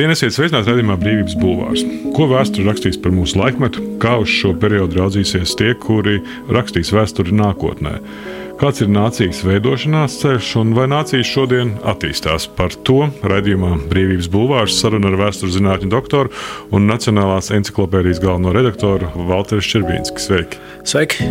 Labdien, esiet sveicināti redzamā brīvības bulvārs. Ko vēsture rakstīs par mūsu laikmetu, kā uz šo periodu raudzīsies tie, kuri rakstīs vēsturi nākotnē. Kāds ir nācijas veidošanās ceļš un vai nācijas šodien attīstās? Par to raidījumā Brīvības bulvārs saruna ar vēstures zinātņu doktoru un Nacionālās encyklopēdijas galveno redaktoru Valteru Šerbīnski. Sveiki! Sveiki!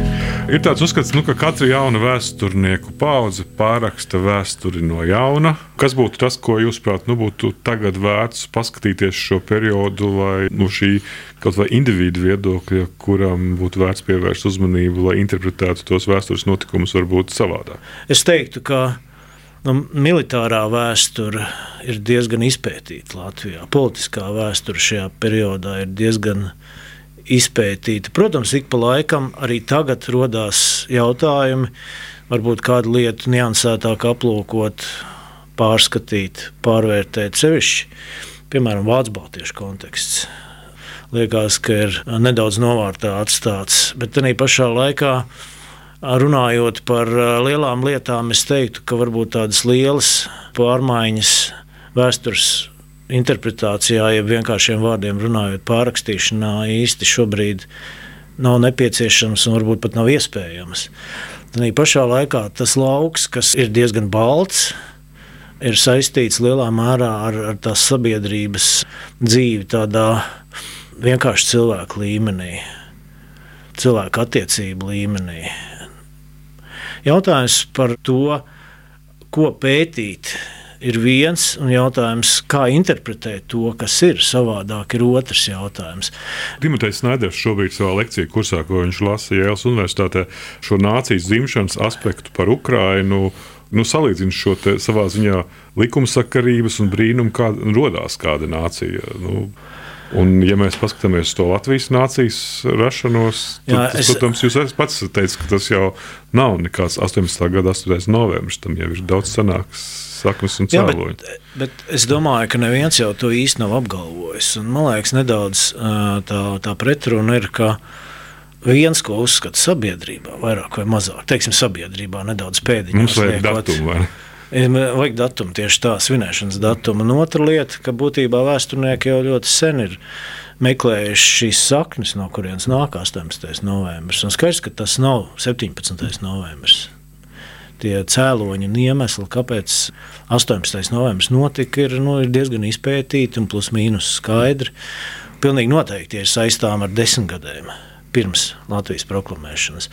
Ir tāds uzskats, nu, ka katra jauna vēsturnieku paudze pāraksta vēsturi no jauna. Kas būtu tas, ko jūs prāt, nu, būtu tagad vērts paskatīties šo periodu, lai nu, šī kaut vai individu viedokļa, kuram būtu vērts pievērst uzmanību, lai interpretētu tos vēstures notikumus, varbūt savādāk? Es teiktu, ka nu, militārā vēsture ir diezgan izpētīta Latvijā. Politiskā vēsture šajā periodā ir diezgan izpētīta. Protams, ik pa laikam arī tagad radās jautājumi, varbūt kādu lietu niansētāk aplūkot, pārskatīt, pārvērtēt sevišķi. Piemēram, Vācu baltiešu konteksts liekas, ka ir nedaudz novārtā atstāts. Bet tajā pašā laikā, runājot par lielām lietām, es teiktu, ka varbūt tādas lielas pārmaiņas vēstures interpretācijā, ja vienkāršiem vārdiem runājot, pārrakstīšanā īsti šobrīd nav nepieciešams un varbūt pat nav iespējams. Tad pašā laikā tas lauks, kas ir diezgan balts, ir saistīts lielā mērā ar, ar tās sabiedrības dzīvi, tādā vienkārši cilvēku līmenī, cilvēku attiecību līmenī. Jautājums par to, ko pētīt, ir viens, un jautājums, kā interpretēt to, kas ir savādāk, ir otrs jautājums. Dimotejs Snaiders šobrīd savā lekcijā kursā, ko viņš lasa Jēlas Universitātē, šo nācijas dzimšanas aspektu par Ukrainu. Nu, Salīdzinot šo savā ziņā likumsakarības un brīnumu, kāda radās kāda nācija. Nu, Un, ja mēs paskatāmies to Latvijas nācijas rašanos, tad, Jā, es... protams, jūs arī pats teicat, ka tas jau nav nekāds 18. gada 8. novembris. Tam jau ir daudz senāks saknes un cēloņi. Jā, bet, bet es domāju, ka neviens jau to īsti nav apgalvojis. Un, man liekas, nedaudz tā, tā pretruna ir, ka viens, ko uzskata sabiedrībā, vairāk vai mazāk, teiksim, sabiedrībā nedaudz pēdiņā. Mums vajag datumu? Vajag datumu, tieši tā, svinēšanas datumu. Un otra lieta, ka būtībā vēsturnieki jau ļoti sen ir meklējuši šīs saknes, no kurienes nāk 18. novembris. Un skaidrs, ka tas nav 17. novembris. Tie cēloņi un iemesli, kāpēc 18. novembris notika, ir, nu, ir diezgan izpētīti un plus mīnus skaidri. Pilnīgi noteikti ir saistām ar desmitgadēm pirms Latvijas proklamēšanas.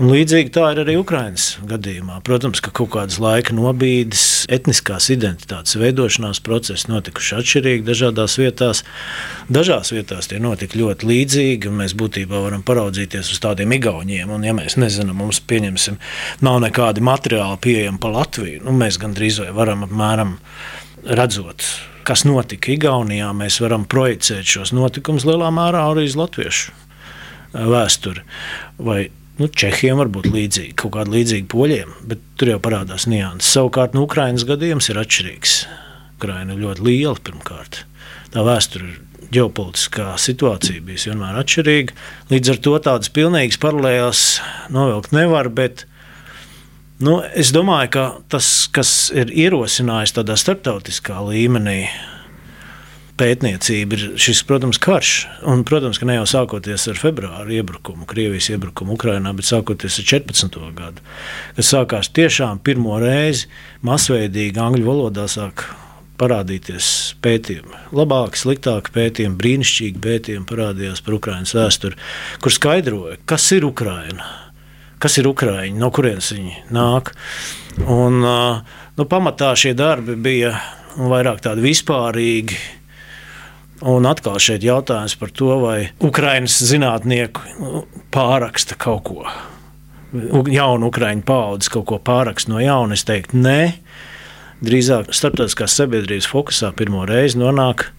Un līdzīgi tā ir arī Ukraiņas gadījumā. Protams, ka kaut kādas laika nobīdes, etniskās identitātes veidošanās procesi notikuši atšķirīgi dažādās vietās. Dažās vietās tie notika ļoti līdzīgi, un mēs būtībā varam paraudzīties uz tādiem igauniem. Un, ja mēs nezinām, mums pieņemsim, nav nekādi materiāli pieejami pa Latviju, nu, mēs gandrīz vai varam apmēram redzot kas notika Igaunijā, mēs varam projicēt šos notikumus lielā mērā arī uz latviešu vēsturi. Vai Nu, Čehiem var būt līdzīgi, kaut kāda līdzīga poļiem, bet tur jau parādās nianses. Savukārt, nu, Ukraiņas gadījums ir atšķirīgs. Ukraiņa ir ļoti liela pirmkārt. Tā vēsture ir ģeopolitiskā situācija bijusi vienmēr atšķirīga. Līdz ar to tādas pilnīgas paralēlas novilkt nevar. Bet, nu, es domāju, ka tas, kas ir ierosinājis tādā starptautiskā līmenī, pētniecība ir šis, protams, karš. Un, protams, ka ne jau sākoties ar februāra iebrukumu, Krievijas iebrukumu Ukrajinā, bet sākoties ar 14. gadu, kas sākās tiešām pirmo reizi masveidīgi angļu valodā sāk parādīties pētījumi. Labāki, sliktāki pētījumi, brīnišķīgi pētījumi parādījās par Ukraiņas vēsturi, kur skaidroja, kas ir Ukraina, kas ir Ukraiņa, no kurienes viņi nāk. Un, nu, pamatā šie darbi bija vairāk tādi vispārīgi Un atkal šeit jautājums par to, vai Ukraiņas zinātnieku pāraksta kaut ko. Jaunu Ukrāņu paudzi kaut ko pāraksta no jauna. Es teiktu, nē, drīzāk starptautiskās sabiedrības fokusā pirmo reizi nonāk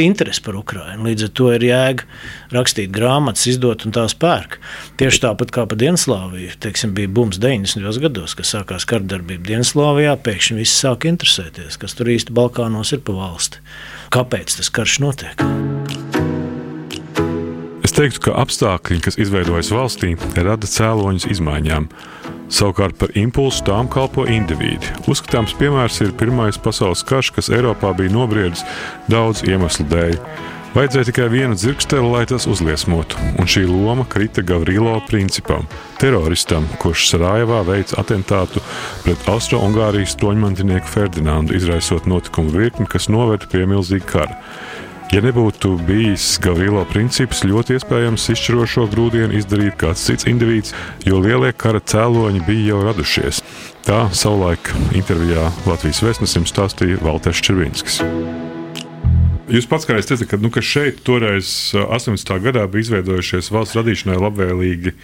interesi par Ukrajinu. Līdz ar to ir jēga rakstīt grāmatas, izdot un tās pērk. Tieši tāpat kā par Dienslāviju. Teiksim, bija bums 90. gados, kad sākās kardarbība Dienslāvijā. Pēkšņi viss sāk interesēties, kas tur īsti Balkānos ir pa valsti kāpēc tas karš notiek. Es teiktu, ka apstākļi, kas izveidojas valstī, rada cēloņus izmaiņām. Savukārt par impulsu tām kalpo indivīdi. Uzskatāms piemērs ir Pirmais pasaules karš, kas Eiropā bija nobriedis daudz iemeslu dēļ. Vajadzēja tikai vienu dzirksteli, lai tas uzliesmotu, un šī loma krita Gavrilo principam, teroristam, kurš Sarajevā veica atentātu pret Austro-Ungārijas toņmantinieku Ferdinandu, izraisot notikumu virkni, kas noveda pie milzīga kara. Ja nebūtu bijis Gavrilo princips, ļoti iespējams izšķirošo grūdienu izdarīt kāds cits indivīds, jo lielie kara cēloņi bija jau radušies. Tā savulaik intervijā Latvijas vēstnesim stāstīja Valters Červinskis. Jūs pats kā teicat, ka, nu, ka šeit toreiz 18. gadā bija izveidojušies valsts radīšanai labvēlīgi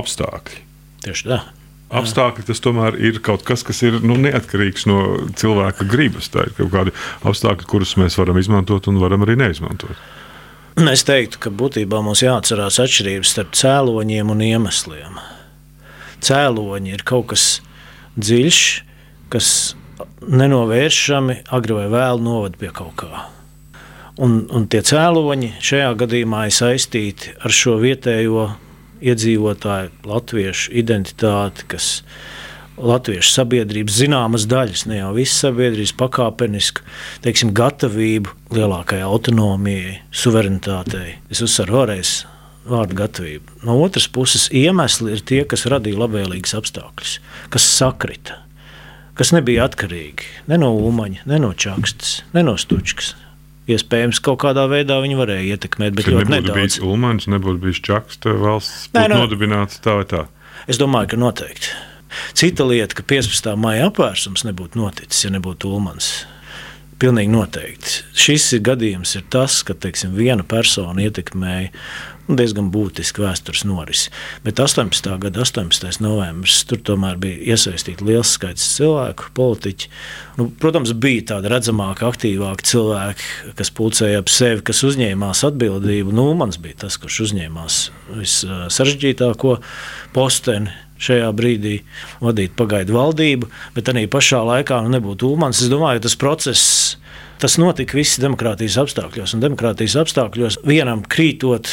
apstākļi. Tieši tā. Apstākļi tas tomēr ir kaut kas, kas ir nu, neatkarīgs no cilvēka gribas. Tā ir kaut kādi apstākļi, kurus mēs varam izmantot un varam arī neizmantot. Es teiktu, ka būtībā mums jāatcerās atšķirības starp cēloņiem un iemesliem. Cēloņi ir kaut kas dziļš, kas nenovēršami agri vai vēlu novada pie kaut kā. Un, un tie cēloņi šajā gadījumā ir saistīti ar šo vietējo iedzīvotāju, latviešu identitāti, kas latviešu sabiedrības zināmas daļas, ne jau visas sabiedrības pakāpenisku, teiksim, gatavību lielākai autonomijai, suverenitātei. Es uzsveru vēlreiz vārdu gatavību. No otras puses, iemesli ir tie, kas radīja labvēlīgus apstākļus, kas sakrita, kas nebija atkarīgi ne no Umaņa, ne no Čakstas, ne no Stučkas iespējams, kaut kādā veidā viņi varēja ietekmēt, bet ļoti nedaudz. Bijis Ulmans, nebūtu bijis Čakste valsts, Nē, no, nu- nodibināts tā vai tā. Es domāju, ka noteikti. Cita lieta, ka 15. maija apvērsums nebūtu noticis, ja nebūtu Ulmans. Pilnīgi noteikti. Šis ir gadījums, ir tas, ka teiksim, viena persona ietekmēja diezgan būtiski vēstures norisi. Bet 18. gada 18. novembris tur tomēr bija iesaistīts liels skaits cilvēku, politiķu. Nu, protams, bija tādi redzamāki, aktīvāki cilvēki, kas pulcēja ap sevi, kas uzņēmās atbildību. Nu, mans bija tas, kurš uzņēmās vissarežģītāko posteni šajā brīdī vadīt pagaidu valdību, bet arī pašā laikā nu, nebūtu Ulmans. Es domāju, tas process. Tas notika visas demokrātijas apstākļos, un demokrātijas apstākļos vienam krītot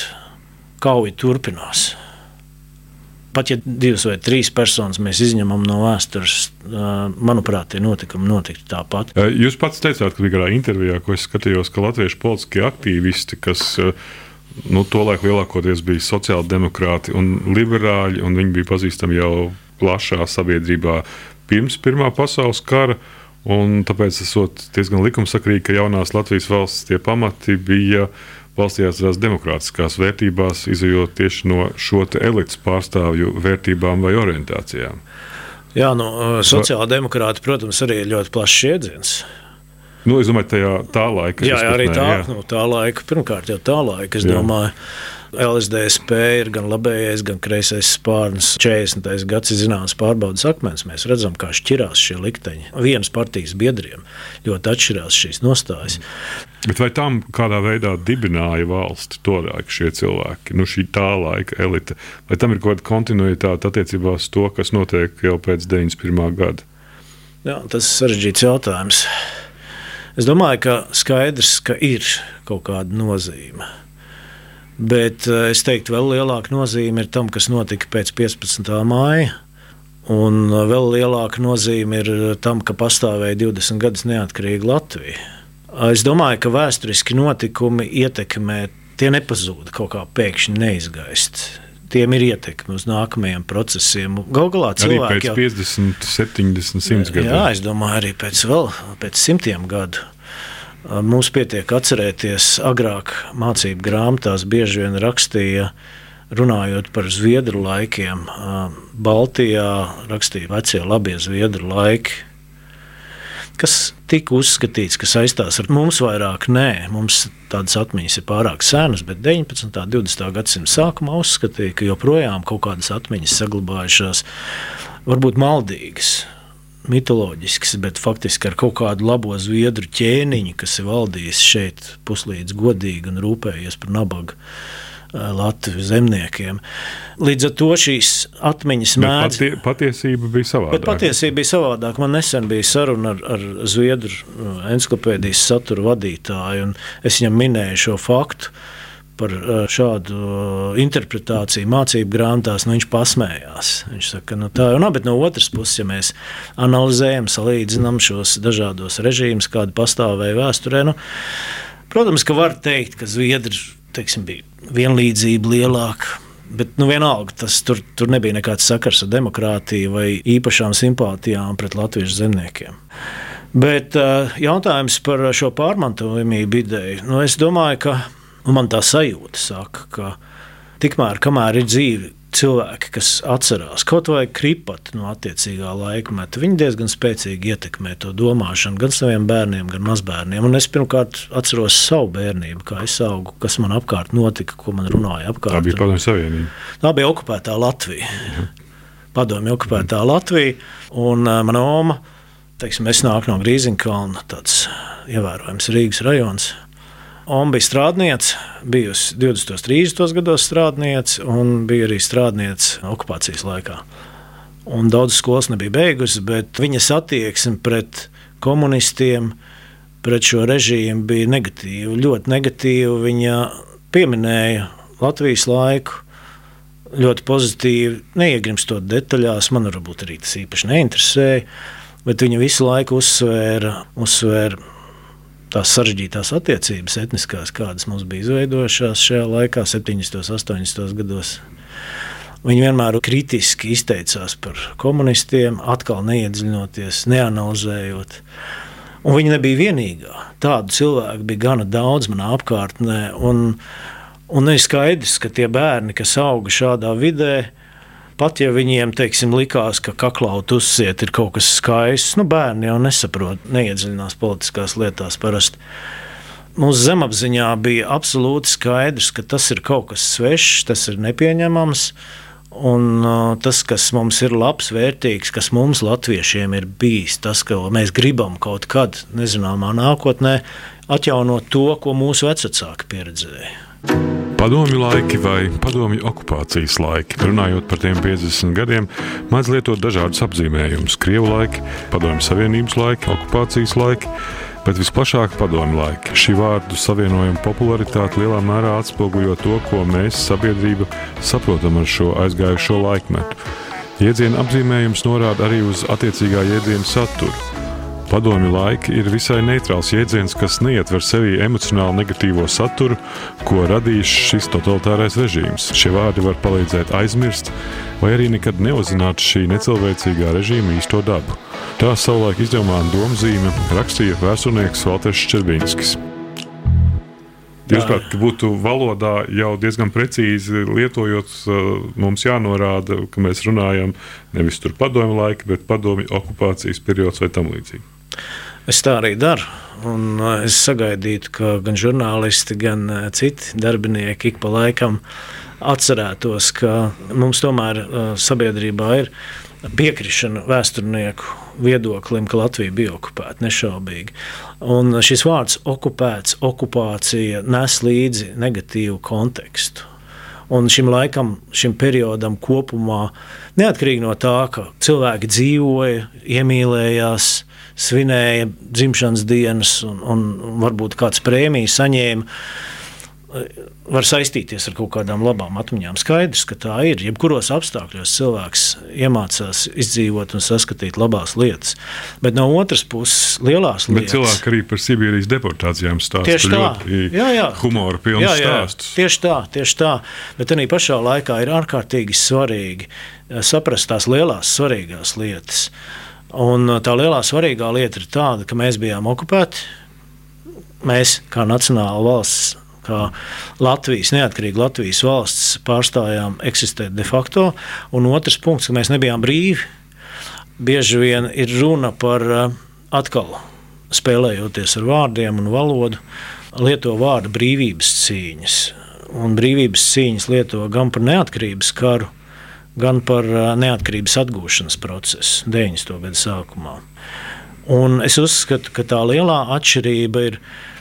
kauja turpinās. Pat ja divas vai trīs personas mēs izņemam no vēstures, manuprāt, tie notikumi notiktu tāpat. Jūs pats teicāt, ka bija intervijā, ko es skatījos, ka latviešu politiskie aktīvisti, kas nu, tolaik lielākoties bija sociāldemokrāti un liberāļi, un viņi bija pazīstami jau plašā sabiedrībā pirms Pirmā pasaules kara. Un tāpēc ir diezgan likumsakrīgi, ka jaunās Latvijas valsts pamati bija uh, balstījās tās demokrātiskās vērtībās, izjūt tieši no šo elites pārstāvju vērtībām vai orientācijām. Jā, nu, sociālā demokrāta, protams, arī ir ļoti plašs jēdziens. Nu, es domāju, tajā tā laika. Jā, jā arī tā, jā. Nu, tā laika, pirmkārt jau tā laika, es jā. domāju. LSDSP ir gan labējais, gan kreisais spārns. 40. gads ir zināms pārbaudas akmens. Mēs redzam, kā šķirās šie likteņi. Vienas partijas biedriem ļoti atšķirās šīs nostājas. Bet vai tam kādā veidā dibināja valsti toreiz šie cilvēki, nu šī tā laika elite? Vai tam ir kaut kāda kontinuitāte attiecībā uz to, kas notiek jau pēc 91. gada? Jā, tas ir sarežģīts jautājums. Es domāju, ka skaidrs, ka ir kaut kāda nozīme. Bet eh, es teiktu, vēl lielāka nozīme ir tam, kas notika pēc 15. māja. Un eh, vēl lielāka nozīme ir tam, ka pastāvēja 20 gadus neatkarīga Latvija. Es domāju, ka vēsturiski notikumi ietekmē, tie nepazūd kaut kā pēkšņi neizgaist. Tiem ir ietekme uz nākamajiem procesiem. Galu galā cilvēki arī pēc 50, 70, 100 gadiem. Jā, es domāju, arī pēc, vēl, pēc simtiem gadu. Mums pietiek atcerēties, agrāk mācību grāmatās bieži vien rakstīja, runājot par zviedru laikiem. Baltijā rakstīja vecie labie zviedru laiki, kas tika uzskatīts, ka saistās ar mums vairāk. Nē, mums tādas atmiņas ir pārāk senas, bet 19. un 20. gadsimta sākumā uzskatīja, ka joprojām kaut kādas atmiņas saglabājušās, varbūt maldīgas mitoloģisks, bet faktiski ar kaut kādu labo zviedru ķēniņu, kas ir valdījis šeit puslīdz godīgi un rūpējies par nabagu. Latvijas zemniekiem. Līdz ar to šīs atmiņas mēdz. Patie, patiesība bija savādāka. Bet patiesība bija savādāka. Man nesen bija saruna ar, ar Zviedru encyklopēdijas satura vadītāju, un es viņam minēju šo faktu par šādu interpretāciju mācību grāmatās, nu, viņš pasmējās. Viņš saka, nu, tā jau nav, bet no otras puses, ja mēs analizējam, salīdzinām šos dažādos režīmus, kādi pastāvēja vēsturē, nu, protams, ka var teikt, ka Zviedri teiksim, bija vienlīdzība lielāka. Bet nu, vienalga, tas tur, tur nebija nekāds sakars ar demokrātiju vai īpašām simpātijām pret latviešu zemniekiem. Bet uh, jautājums par šo pārmantojamību ideju. Nu, es domāju, ka Un man tā sajūta saka, ka tikmēr, kamēr ir dzīve, cilvēki, kas atcerās kaut vai kripatu no attiecīgā laikmeta, viņi diezgan spēcīgi ietekmē to domāšanu gan saviem bērniem, gan mazbērniem. Un es pirmkārt atceros savu bērnību, kā es augu, kas man apkārt notika, ko man runāja apkārt. Tā bija Padomju Savienība. Tā bija okupētā Latvija. Padomju okupētā Latvija un uh, mana oma. Teiksim, es nāku no Grīziņkalna, tāds ievērojams Rīgas rajons. Oma bija strādniece, bijusi 20. un 30. gados strādniece, un bija arī strādniece okupācijas laikā. Un daudz skolas nebija beigusi, bet viņas attieksme pret komunistiem, pret šo režīmu bija negatīva. Ļoti negatīva. Viņa pieminēja Latvijas laiku, ļoti pozitīvi, neiegrimstot detaļās. Man varbūt arī tas īpaši neinteresēja, bet viņa visu laiku uzsvēra, uzsvēra tās sarežģītās attiecības, etniskās, kādas mums bija izveidojušās šajā laikā, 70. un 80. gados. Viņi vienmēr kritiski izteicās par komunistiem, atkal neiedziļinoties, neanalizējot. Un viņi nebija vienīgā. Tādu cilvēku bija gana daudz manā apkārtnē. Un, un ir skaidrs, ka tie bērni, kas auga šādā vidē, Pat ja viņiem teiksim, likās, ka kaklaut uzsiet ir kaut kas skaists, nu, bērni jau nesaprot, neiedziļinās politiskās lietās parasti. Mūsu zemapziņā bija absolūti skaidrs, ka tas ir kaut kas svešs, tas ir nepieņemams. Un uh, tas, kas mums ir labs, vērtīgs, kas mums, latviešiem, ir bijis, tas, ka mēs gribam kaut kad, nezināmā nākotnē, atjaunot to, ko mūsu vecāki pieredzēja. Padomju laiki vai padomju okupācijas laiki. Runājot par tiem 50 gadiem, mēdz lietot dažādus apzīmējumus. Krievu laiki, padomju savienības laiki, okupācijas laiki, bet visplašāk padomju laiki. Šī vārdu savienojuma popularitāte lielā mērā atspoguļo to, ko mēs, sabiedrība, saprotam ar šo aizgājušo laikmetu. Jēdziena apzīmējums norāda arī uz attiecīgā jēdziena saturu. Padomju laiki ir visai neitrāls jēdziens, kas neietver sevī emocionāli negatīvo saturu, ko radījis šis totalitārais režīms. Šie vārdi var palīdzēt aizmirst, vai arī nekad neuzzināt šī necilvēcīgā režīma īsto dabu. Tā savulaik izdevumā domzīme rakstīja vēsturnieks Valters Čerbīnskis. Jūsuprāt, būtu valodā jau diezgan precīzi lietojot, mums jānorāda, ka mēs runājam nevis par padomju laiku, bet padomju okupācijas periods vai tam līdzīgi. Es tā arī daru. Un es sagaidītu, ka gan žurnālisti, gan citi darbinieki ik pa laikam atcerētos, ka mums tomēr sabiedrībā ir piekrišana vēsturnieku viedoklim, ka Latvija bija okupēta nešaubīgi. Un šis vārds okupēts, okupācija nes līdzi negatīvu kontekstu. Un šim laikam, šim periodam kopumā, neatkarīgi no tā, ka cilvēki dzīvoja, iemīlējās, svinēja dzimšanas dienas un, un varbūt kāds prēmiju saņēma. Var saistīties ar kaut kādām labām atmiņām. Skaidrs, ka tā ir. Jebkuros apstākļos cilvēks iemācās izdzīvot un saskatīt labās lietas. Bet no otras puses, lielās Bet lietas. Bet cilvēki arī par Sibīrijas deportācijām stāsta. Tieši tā, jā, jā. humora pilns stāsts. Tieši tā, tieši tā. Bet arī pašā laikā ir ārkārtīgi svarīgi saprast tās lielās, svarīgās lietas. Un uh, tā lielā svarīgā lieta ir tāda, ka mēs bijām okupēti. Mēs, kā nacionāla valsts, kā Latvijas, neatkarīga Latvijas valsts, pārstājām eksistēt de facto. Un otrs punkts, ka mēs nebijām brīvi. Bieži vien ir runa par uh, atkal spēlējoties ar vārdiem un valodu, lieto vārdu brīvības cīņas. Un brīvības cīņas lieto gan par neatkarības karu, gan par neatkarības atgūšanas procesu 90. gada sākumā. Un es uzskatu, ka tā lielā atšķirība ir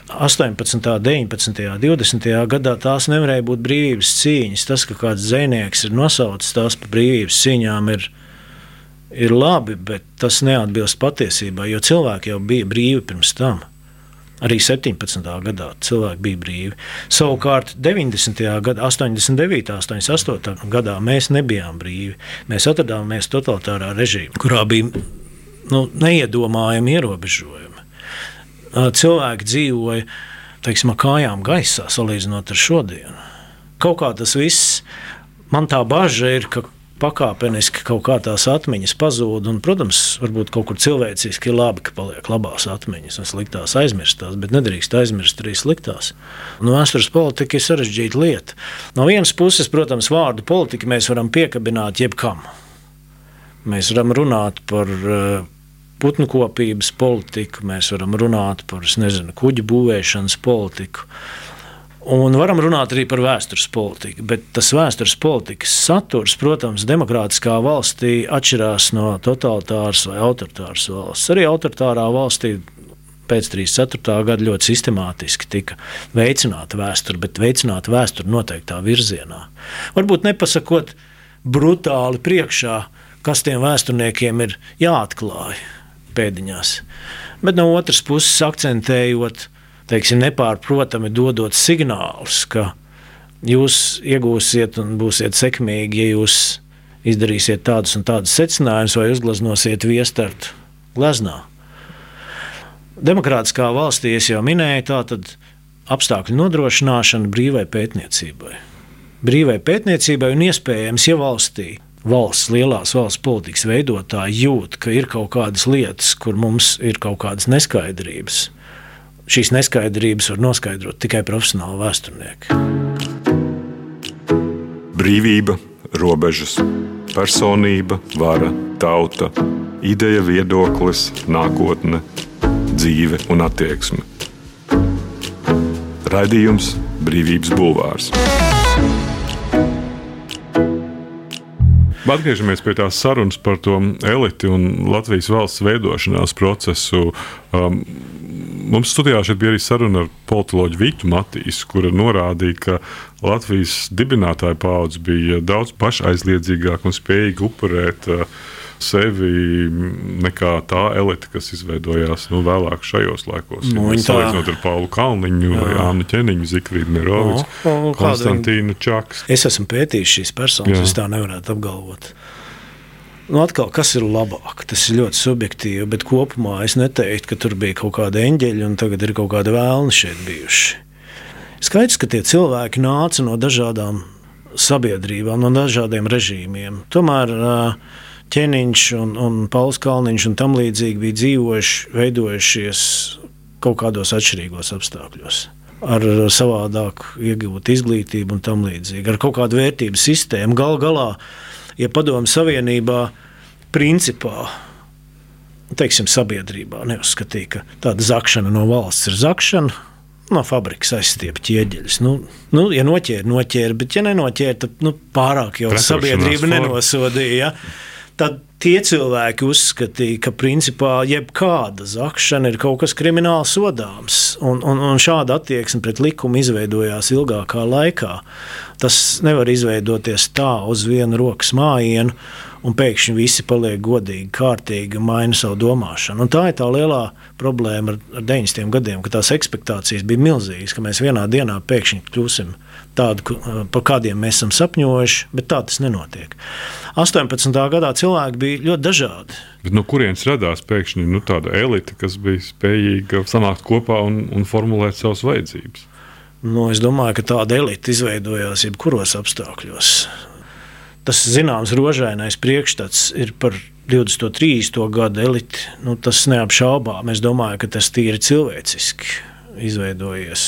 18, 19, 20 gadā tās nevarēja būt brīvības cīņas. Tas, ka kāds zvejnieks ir nosaucis tās par brīvības cīņām, ir, ir labi, bet tas neatbilst patiesībai, jo cilvēki jau bija brīvi pirms tam. Arī 17. gadā cilvēki bija brīvi. Savukārt 90. gadā, 89. un 88. gadā mēs nebijām brīvi. Mēs atrodāmies totalitārā režīmā, kurā bija nu, neiedomājami ierobežojumi. Cilvēki dzīvoja teiksim, kājām gaisā salīdzinot ar šodienu. Kaut kā tas viss, man tā bažas ir, ka pakāpeniski kaut kā tās atmiņas pazūd. Un, protams, varbūt kaut kur cilvēciski ir labi, ka paliek labās atmiņas un sliktās aizmirstās, bet nedrīkst aizmirst arī sliktās. Nu, vēstures politika ir sarežģīta lieta. No vienas puses, protams, vārdu politika mēs varam piekabināt jebkam. Mēs varam runāt par uh, putnu kopības politiku, mēs varam runāt par nezinu, kuģu būvēšanas politiku. Un varam runāt arī par vēstures politiku, bet tas vēstures politikas saturs, protams, demokrātiskā valstī atšķirās no totalitāras vai autoritāras valsts. Arī autoritārā valstī pēc 34. gada ļoti sistemātiski tika veicināta vēsture, bet veicināta vēsture noteiktā virzienā. Varbūt nepasakot brutāli priekšā, kas tiem vēsturniekiem ir jāatklāj pēdiņās, bet no otras puses akcentējot teiksim, nepārprotami dodot signālus, ka jūs iegūsiet un būsiet sekmīgi, ja jūs izdarīsiet tādus un tādus secinājumus vai uzgleznosiet viestartu gleznā. Demokrātiskā valstī es jau minēju, tā tad apstākļu nodrošināšana brīvai pētniecībai. Brīvai pētniecībai un iespējams, ja valstī valsts, lielās valsts politikas veidotāji jūt, ka ir kaut kādas lietas, kur mums ir kaut kādas neskaidrības, šīs neskaidrības var noskaidrot tikai profesionāli vēsturnieki. Brīvība, robežas, personība, vara, tauta, ideja, viedoklis, nākotne, dzīve un attieksme. Radījums Brīvības Bulvārs. Atgriežamies pie tās sarunas par to eliti un Latvijas valsts veidošanās procesu. Um, Mums studijā bija arī saruna ar politoloģu Vitu Matīsu, kura norādīja, ka Latvijas dibinātāja paudze bija daudz pašaizliedzīgāka un spējīga upurēt uh, sevi nekā tā elite, kas izveidojās nu, vēlāk šajos laikos. Nu, ja salīdzinot ar Paulu Kalniņu, jā. vai Annu Čeniņu, Zikrīdu Nerovicu, no, no, Konstantīnu Čaks. Es esmu pētījis šīs personas, jā. es tā nevarētu apgalvot. Nu, atkal, kas ir labāk? Tas ir ļoti subjektīvi, bet kopumā es neteiktu, ka tur bija kaut kāda eņģeļa un tagad ir kaut kāda vēlna šeit bijuši. Skaidrs, ka tie cilvēki nāca no dažādām sabiedrībām, no dažādiem režīmiem. Tomēr ķēniņš un, un Pauls Kalniņš un tam līdzīgi bija dzīvojuši, veidojušies kaut kādos atšķirīgos apstākļos ar savādāku iegūtu izglītību un tam līdzīgi, ar kaut kādu vērtību sistēmu. Galu galā ja Padomu Savienībā principā teiksim, sabiedrībā neuzskatīja, ka tāda zakšana no valsts ir zakšana. No fabrikas aizstiep ķieģeļus. Nu, nu, ja noķēra, noķēra, bet ja nenoķēra, tad nu, pārāk jau sabiedrība nenosodīja. Ja? Tad tie cilvēki uzskatīja, ka principā jebkāda zakšana ir kaut kas krimināli sodāms. Un, un, un šāda attieksme pret likumu izveidojās ilgākā laikā. Tas nevar izveidoties tā uz vienu rokas mājienu, un pēkšņi visi paliek godīgi, kārtīgi un maina savu domāšanu. Un tā ir tā lielā problēma ar, ar 90. gadiem, ka tās expectācijas bija milzīgas, ka mēs vienā dienā pēkšņi kļūsim tādi, par kādiem mēs esam sapņojuši, bet tā tas nenotiek. 18. gadā cilvēki bija ļoti dažādi. Bet no kurienes radās pēkšņi nu, tāda elite, kas bija spējīga sanākt kopā un, un formulēt savas vajadzības? Nu, es domāju, ka tāda elite izveidojās jebkuros apstākļos tas zināms rožainais priekšstats ir par 20. un 30. gadu eliti. Nu, tas neapšaubām. Es domāju, ka tas tīri cilvēciski izveidojies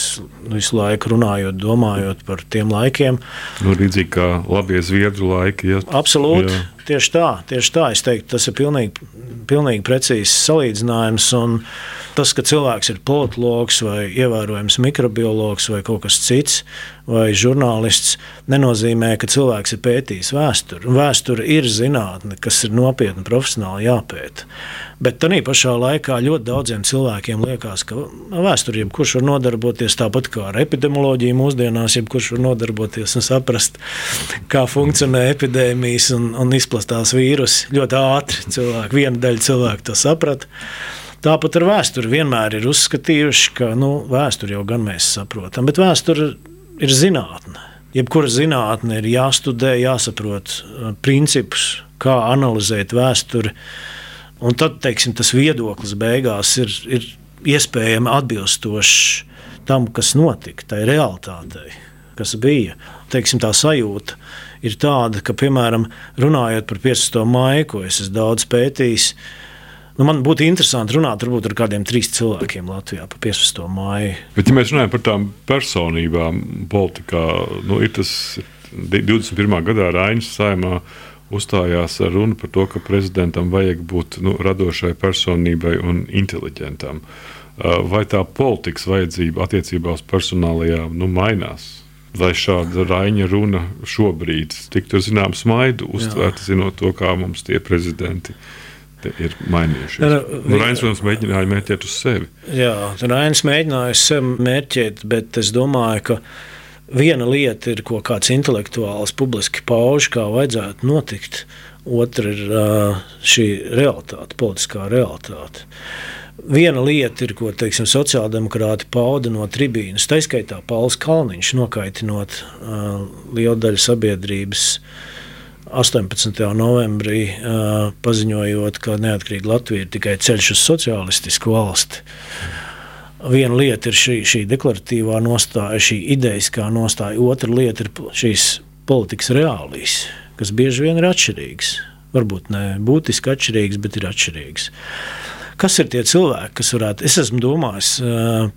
visu laiku runājot, domājot par tiem laikiem. Nu, līdzīgi kā labie zviedru laiki. Ja. Absolūti. Jā. Tieši tā, tieši tā. Es teiktu, tas ir pilnīgi, pilnīgi precīzs salīdzinājums. Un, tas, ka cilvēks ir politologs vai ievērojams mikrobiologs vai kaut kas cits, vai žurnālists, nenozīmē, ka cilvēks ir pētījis vēsturi. Vēsture ir zinātne, kas ir nopietni profesionāli jāpēta. Bet tā pašā laikā ļoti daudziem cilvēkiem liekas, ka vēsturē jebkurš var nodarboties tāpat kā ar epidemioloģiju mūsdienās, jebkurš var nodarboties un saprast, kā funkcionē epidēmijas un, un izplatās vīrusi. Ļoti ātri cilvēki, viena daļa cilvēku to saprata. Tāpat ar vēsturi vienmēr ir uzskatījuši, ka nu, vēsturi jau gan mēs saprotam, bet vēsture ir zinātne. Jebkura zinātne ir jāstudē, jāsaprot uh, principus, kā analizēt vēsturi. Un tad teiksim, tas viedoklis beigās ir, ir iespējami atbilstošs tam, kas notika, tai realitātei, kas bija. Teiksim, tā sajūta ir tāda, ka, piemēram, runājot par 15. maiju, ko es esmu daudz pētījis, Nu, man būtu interesanti runāt ar kādiem trīs cilvēkiem Latvijā par 15. māju. Bet, ja mēs runājam par tām personībām politikā, nu, ir tas 21. gadā Rainas saimā uzstājās ar runu par to, ka prezidentam vajag būt nu, radošai personībai un inteliģentam. Vai tā politikas vajadzība attiecībā uz personālajām nu, mainās? Lai šāda raņa runa šobrīd tiktu zināms maidu, uztvērta, zinot to, kā mums tie prezidenti ir ir mainījušies. Nu, Rainis, protams, mēģināja mērķēt uz sevi. Jā, Rainis mēģināja uz sevi mērķēt, bet es domāju, ka viena lieta ir, ko kāds intelektuāls publiski pauž, kā vajadzētu notikt. Otra ir šī realitāte, politiskā realitāte. Viena lieta ir, ko teiksim, sociāldemokrāti pauda no tribīnas, tā skaitā Pauls Kalniņš, nokaitinot uh, lielu daļu sabiedrības uh, 18. novembrī paziņojot, ka neatkarīga Latvija ir tikai ceļš uz sociālistisku valsti. Viena lieta ir šī, šī deklaratīvā nostāja, šī idejiskā nostāja, otra lieta ir šīs politikas reālijas, kas bieži vien ir atšķirīgas. Varbūt ne būtiski atšķirīgas, bet ir atšķirīgas. Kas ir tie cilvēki, kas varētu? Es esmu domājis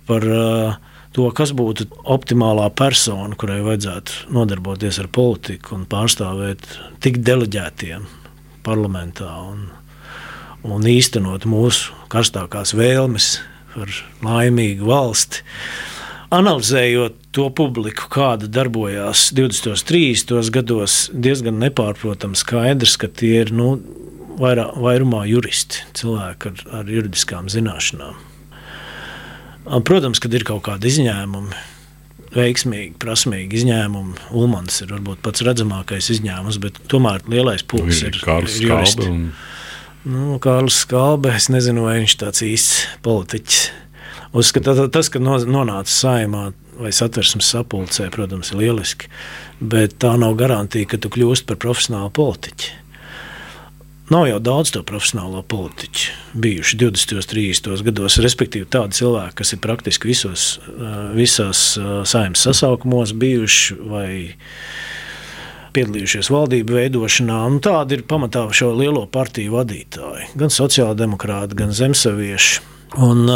par uh, to, kas būtu optimālā persona, kurai vajadzētu nodarboties ar politiku un pārstāvēt tik deleģētiem parlamentā un, un īstenot mūsu karstākās vēlmes par laimīgu valsti. Analizējot to publiku, kāda darbojās 20. un 30. gados, diezgan nepārprotami skaidrs, ka tie ir nu, vairā, vairumā juristi, cilvēki ar, ar juridiskām zināšanām. Protams, kad ir kaut kādi izņēmumi, veiksmīgi, prasmīgi izņēmumi. Ulmans ir varbūt pats redzamākais izņēmums, bet tomēr lielais pūlis ir, ir Kārlis Skalbe. Un... Nu, Kārlis Skalbe, es nezinu, vai viņš tāds īsts politiķis. Uzskata, tas, ka nonāca saimā vai satversmes sapulcē, protams, ir lieliski, bet tā nav garantija, ka tu kļūsi par profesionālu politiķu. Nav jau daudz to profesionālo politiķu bijuši 20, 30 gados, respektīvi tādi cilvēki, kas ir praktiski visos, visās saimnes sasaukumos bijuši vai piedalījušies valdību veidošanā. Nu, tādi ir pamatā šo lielo partiju vadītāji, gan sociāldemokrāti, gan zemsavieši. Un,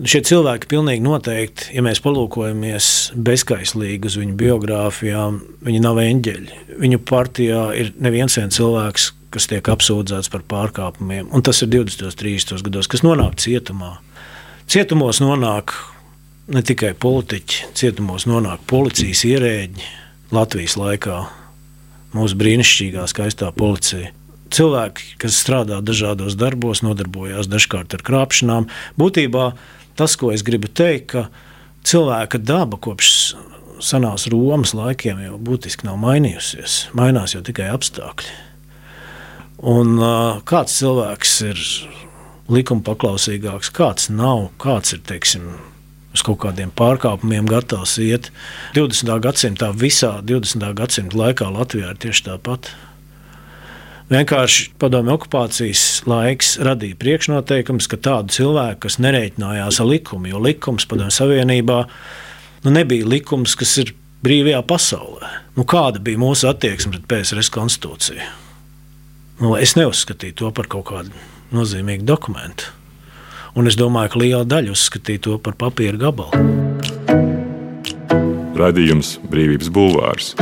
Šie cilvēki pilnīgi noteikti, ja mēs palūkojamies bezskaislīgi uz viņu biogrāfijām, viņi nav eņģeļi. Viņu partijā ir neviens cilvēks, kas tiek apsūdzēts par pārkāpumiem, un tas ir 20. un 30. gados, kas nonāk cietumā. Cietumos nonāk ne tikai politiķi, cietumos nonāk policijas ierēģi Latvijas laikā, mūsu brīnišķīgā, skaistā policija. Cilvēki, kas strādā dažādos darbos, nodarbojās dažkārt ar krāpšanām. Būtībā tas, ko es gribu teikt, ka cilvēka daba kopš senās Romas laikiem jau būtiski nav mainījusies. Mainās jau tikai apstākļi. Un, kāds cilvēks ir likuma paklausīgāks, kāds nav, kāds ir teiksim, uz kaut kādiem pārkāpumiem gatavs iet. 20. gadsimtā, visā 20. gadsimta laikā Latvijā ir tieši tāpat. Vienkārši padomju okupācijas laiks radīja priekšnoteikums, ka tādu cilvēku, kas nereiķinājās ar likumu, jo likums padomju savienībā nu, nebija likums, kas ir brīvajā pasaulē. Nu, kāda bija mūsu attieksme pret PSRS konstitūciju? Nu, es neuzskatīju to par kaut kādu nozīmīgu dokumentu. Un es domāju, ka liela daļa uzskatīja to par papīra gabalu. Radījums Brīvības Bulvārs.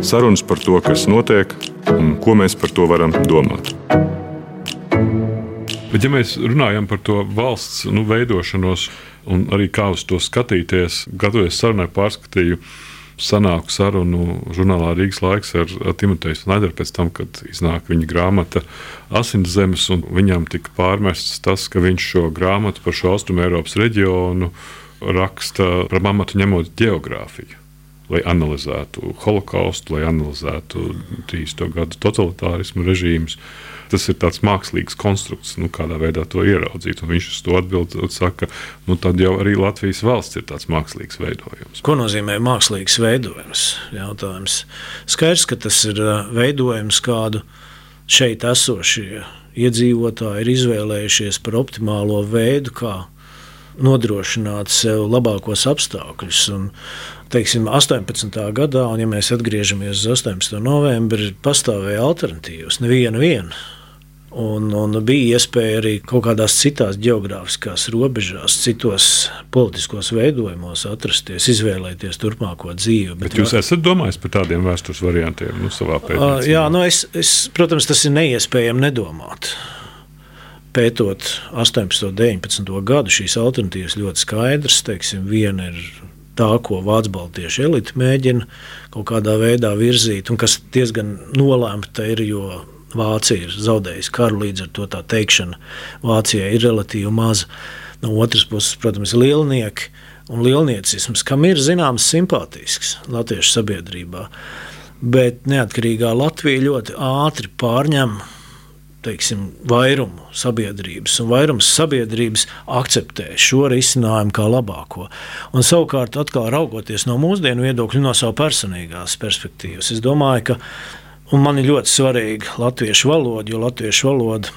Sarunas par to, kas notiek un ko mēs par to varam domāt. Bet, ja mēs runājam par to valsts nu, veidošanos un arī kā uz to skatīties, gatavoties sarunai, pārskatīju sanāku sarunu žurnālā Rīgas laiks ar, ar Timoteju Snaideru pēc tam, kad iznāk viņa grāmata Asins zemes, un viņam tika pārmests tas, ka viņš šo grāmatu par šo austrumu Eiropas reģionu raksta par pamatu ņemot geogrāfiju. Lai analizētu holokaustu, lai analizētu 30. gadu totalitārismu režīmus. Tas ir tāds mākslīgs konstrukts, nu, kādā veidā to ieraudzīt. Un viņš uz to atbild un saka, nu, tad jau arī Latvijas valsts ir tāds mākslīgs veidojums. Ko nozīmē mākslīgs veidojums? Jautājums. Skaidrs, ka tas ir veidojums, kādu šeit esošie iedzīvotāji ir izvēlējušies par optimālo veidu, kā nodrošināt sev labākos apstākļus. Un, teiksim, 18. gadā, un ja mēs atgriežamies uz 18. novembri, pastāvēja alternatīvas, neviena viena. Un, un bija iespēja arī kaut kādās citās geogrāfiskās robežās, citos politiskos veidojumos atrasties, izvēlēties turpmāko dzīvi. Bet, Bet jūs esat domājis par tādiem vēstures variantiem nu, savā pētījumā? Jā, nu es, es, protams, tas ir neiespējami nedomāt pētot 18. un 19. gadu, šīs alternatīvas ļoti skaidras. Teiksim, viena ir tā, ko Vācu baltiešu elite mēģina kaut kādā veidā virzīt, un kas diezgan nolēmta ir, jo Vācija ir zaudējusi karu, līdz ar to tā teikšana Vācijai ir relatīvi maza. No otras puses, protams, ir lielnieki un lielniecisms, kam ir zināms simpātisks latviešu sabiedrībā. Bet neatkarīgā Latvija ļoti ātri pārņem teiksim, vairumu sabiedrības, un vairums sabiedrības akceptē šo risinājumu kā labāko. Un savukārt, atkal raugoties no mūsdienu viedokļa, no savas personīgās perspektīvas, es domāju, ka man ir ļoti svarīga latviešu valoda, jo latviešu valoda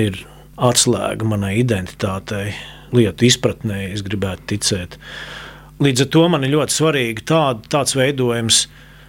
ir atslēga manai identitātei, lietu izpratnē, es gribētu ticēt. Līdz ar to man ir ļoti svarīgi tād, tāds veidojums,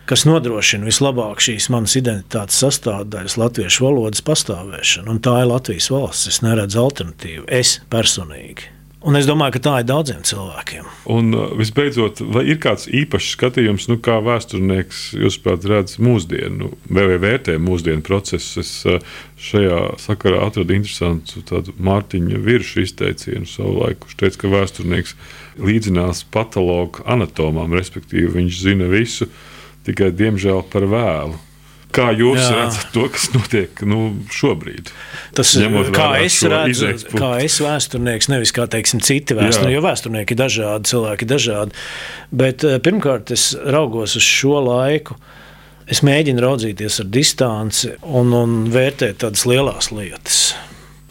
kas nodrošina vislabāk šīs manas identitātes sastāvdaļas, latviešu valodas pastāvēšanu. Un tā ir Latvijas valsts. Es neredzu alternatīvu. Es personīgi. Un es domāju, ka tā ir daudziem cilvēkiem. Un uh, visbeidzot, vai ir kāds īpašs skatījums, nu, kā vēsturnieks, jūsuprāt, redz mūsdienu, vai, vērtē mūsdienu procesus? Es uh, šajā sakarā atradu interesantu Mārtiņa Virša izteicienu savulaik, kurš teica, ka vēsturnieks līdzinās patologu anatomām, respektīvi viņš zina visu tikai diemžēl par vēlu. Kā jūs Jā. redzat to, kas notiek nu, šobrīd? Tas ir kā es redzu, kā es vēsturnieks, nevis kā teiksim, citi vēsturnieki, jo vēsturnieki ir dažādi, cilvēki ir dažādi. Bet eh, pirmkārt, es raugos uz šo laiku. Es mēģinu raudzīties ar distanci un, un vērtēt tādas lielas lietas.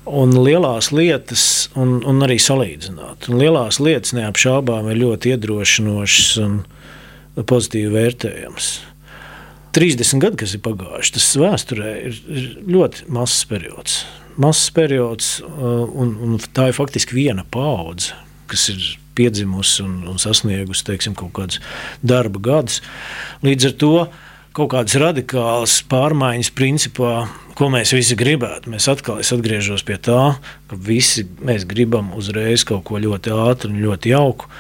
Un lielās lietas, un, un arī salīdzināt. Un lielās lietas neapšaubām ir ļoti iedrošinošas un pozitīvi vērtējams. 30 gadi, kas ir pagājuši, tas vēsturē ir, ir ļoti mazs periods. Mazs periods, uh, un, un tā ir faktiski viena paudze, kas ir piedzimusi un, un sasniegusi teiksim, kaut kādus darba gadus. Līdz ar to kaut kādas radikālas pārmaiņas, principā, ko mēs visi gribētu. Mēs atkal atgriežos pie tā, ka visi mēs gribam uzreiz kaut ko ļoti ātru un ļoti jauku.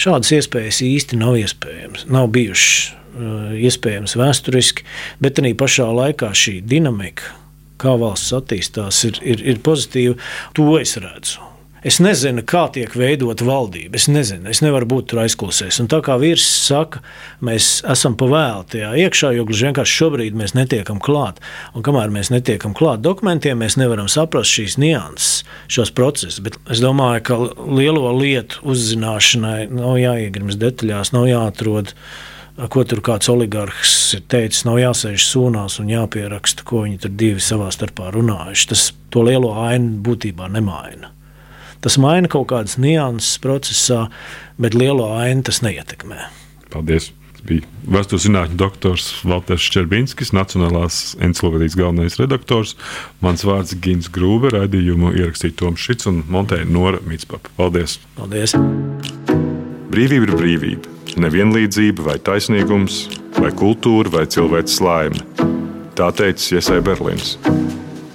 Šādas iespējas īsti nav iespējams. Nav bijušas uh, iespējams vēsturiski, bet arī pašā laikā šī dinamika, kā valsts attīstās, ir, ir, ir pozitīva. To es redzu. Es nezinu, kā tiek veidota valdība. Es nezinu, es nevaru būt tur aizklausēs. Un tā kā vīrs saka, mēs esam pavēli tajā iekšā, jo gluži vienkārši šobrīd mēs netiekam klāt. Un kamēr mēs netiekam klāt dokumentiem, mēs nevaram saprast šīs nianses, šos procesus. Bet es domāju, ka lielo lietu uzzināšanai nav jāiegrims detaļās, nav jāatrod ko tur kāds oligarhs ir teicis, nav jāsēž sūnās un jāpieraksta, ko viņi tur divi savā starpā runājuši. Tas to lielo ainu būtībā nemaina. Tas maina kaut kādas nianses procesā, bet lielo ainu tas neietekmē. Paldies! Tas bija vēstures zinātņu doktors Valters Čerbinskis, Nacionālās encyklopēdijas galvenais redaktors. Mans vārds ir Gins Grūbe, raidījumu ierakstīja Toms Šits un Montēna Nora Mitspapa. Paldies! Paldies! Brīvība ir brīvība. Nevienlīdzība vai taisnīgums, vai kultūra vai cilvēks laime. Tā teica Iesai Berlīns.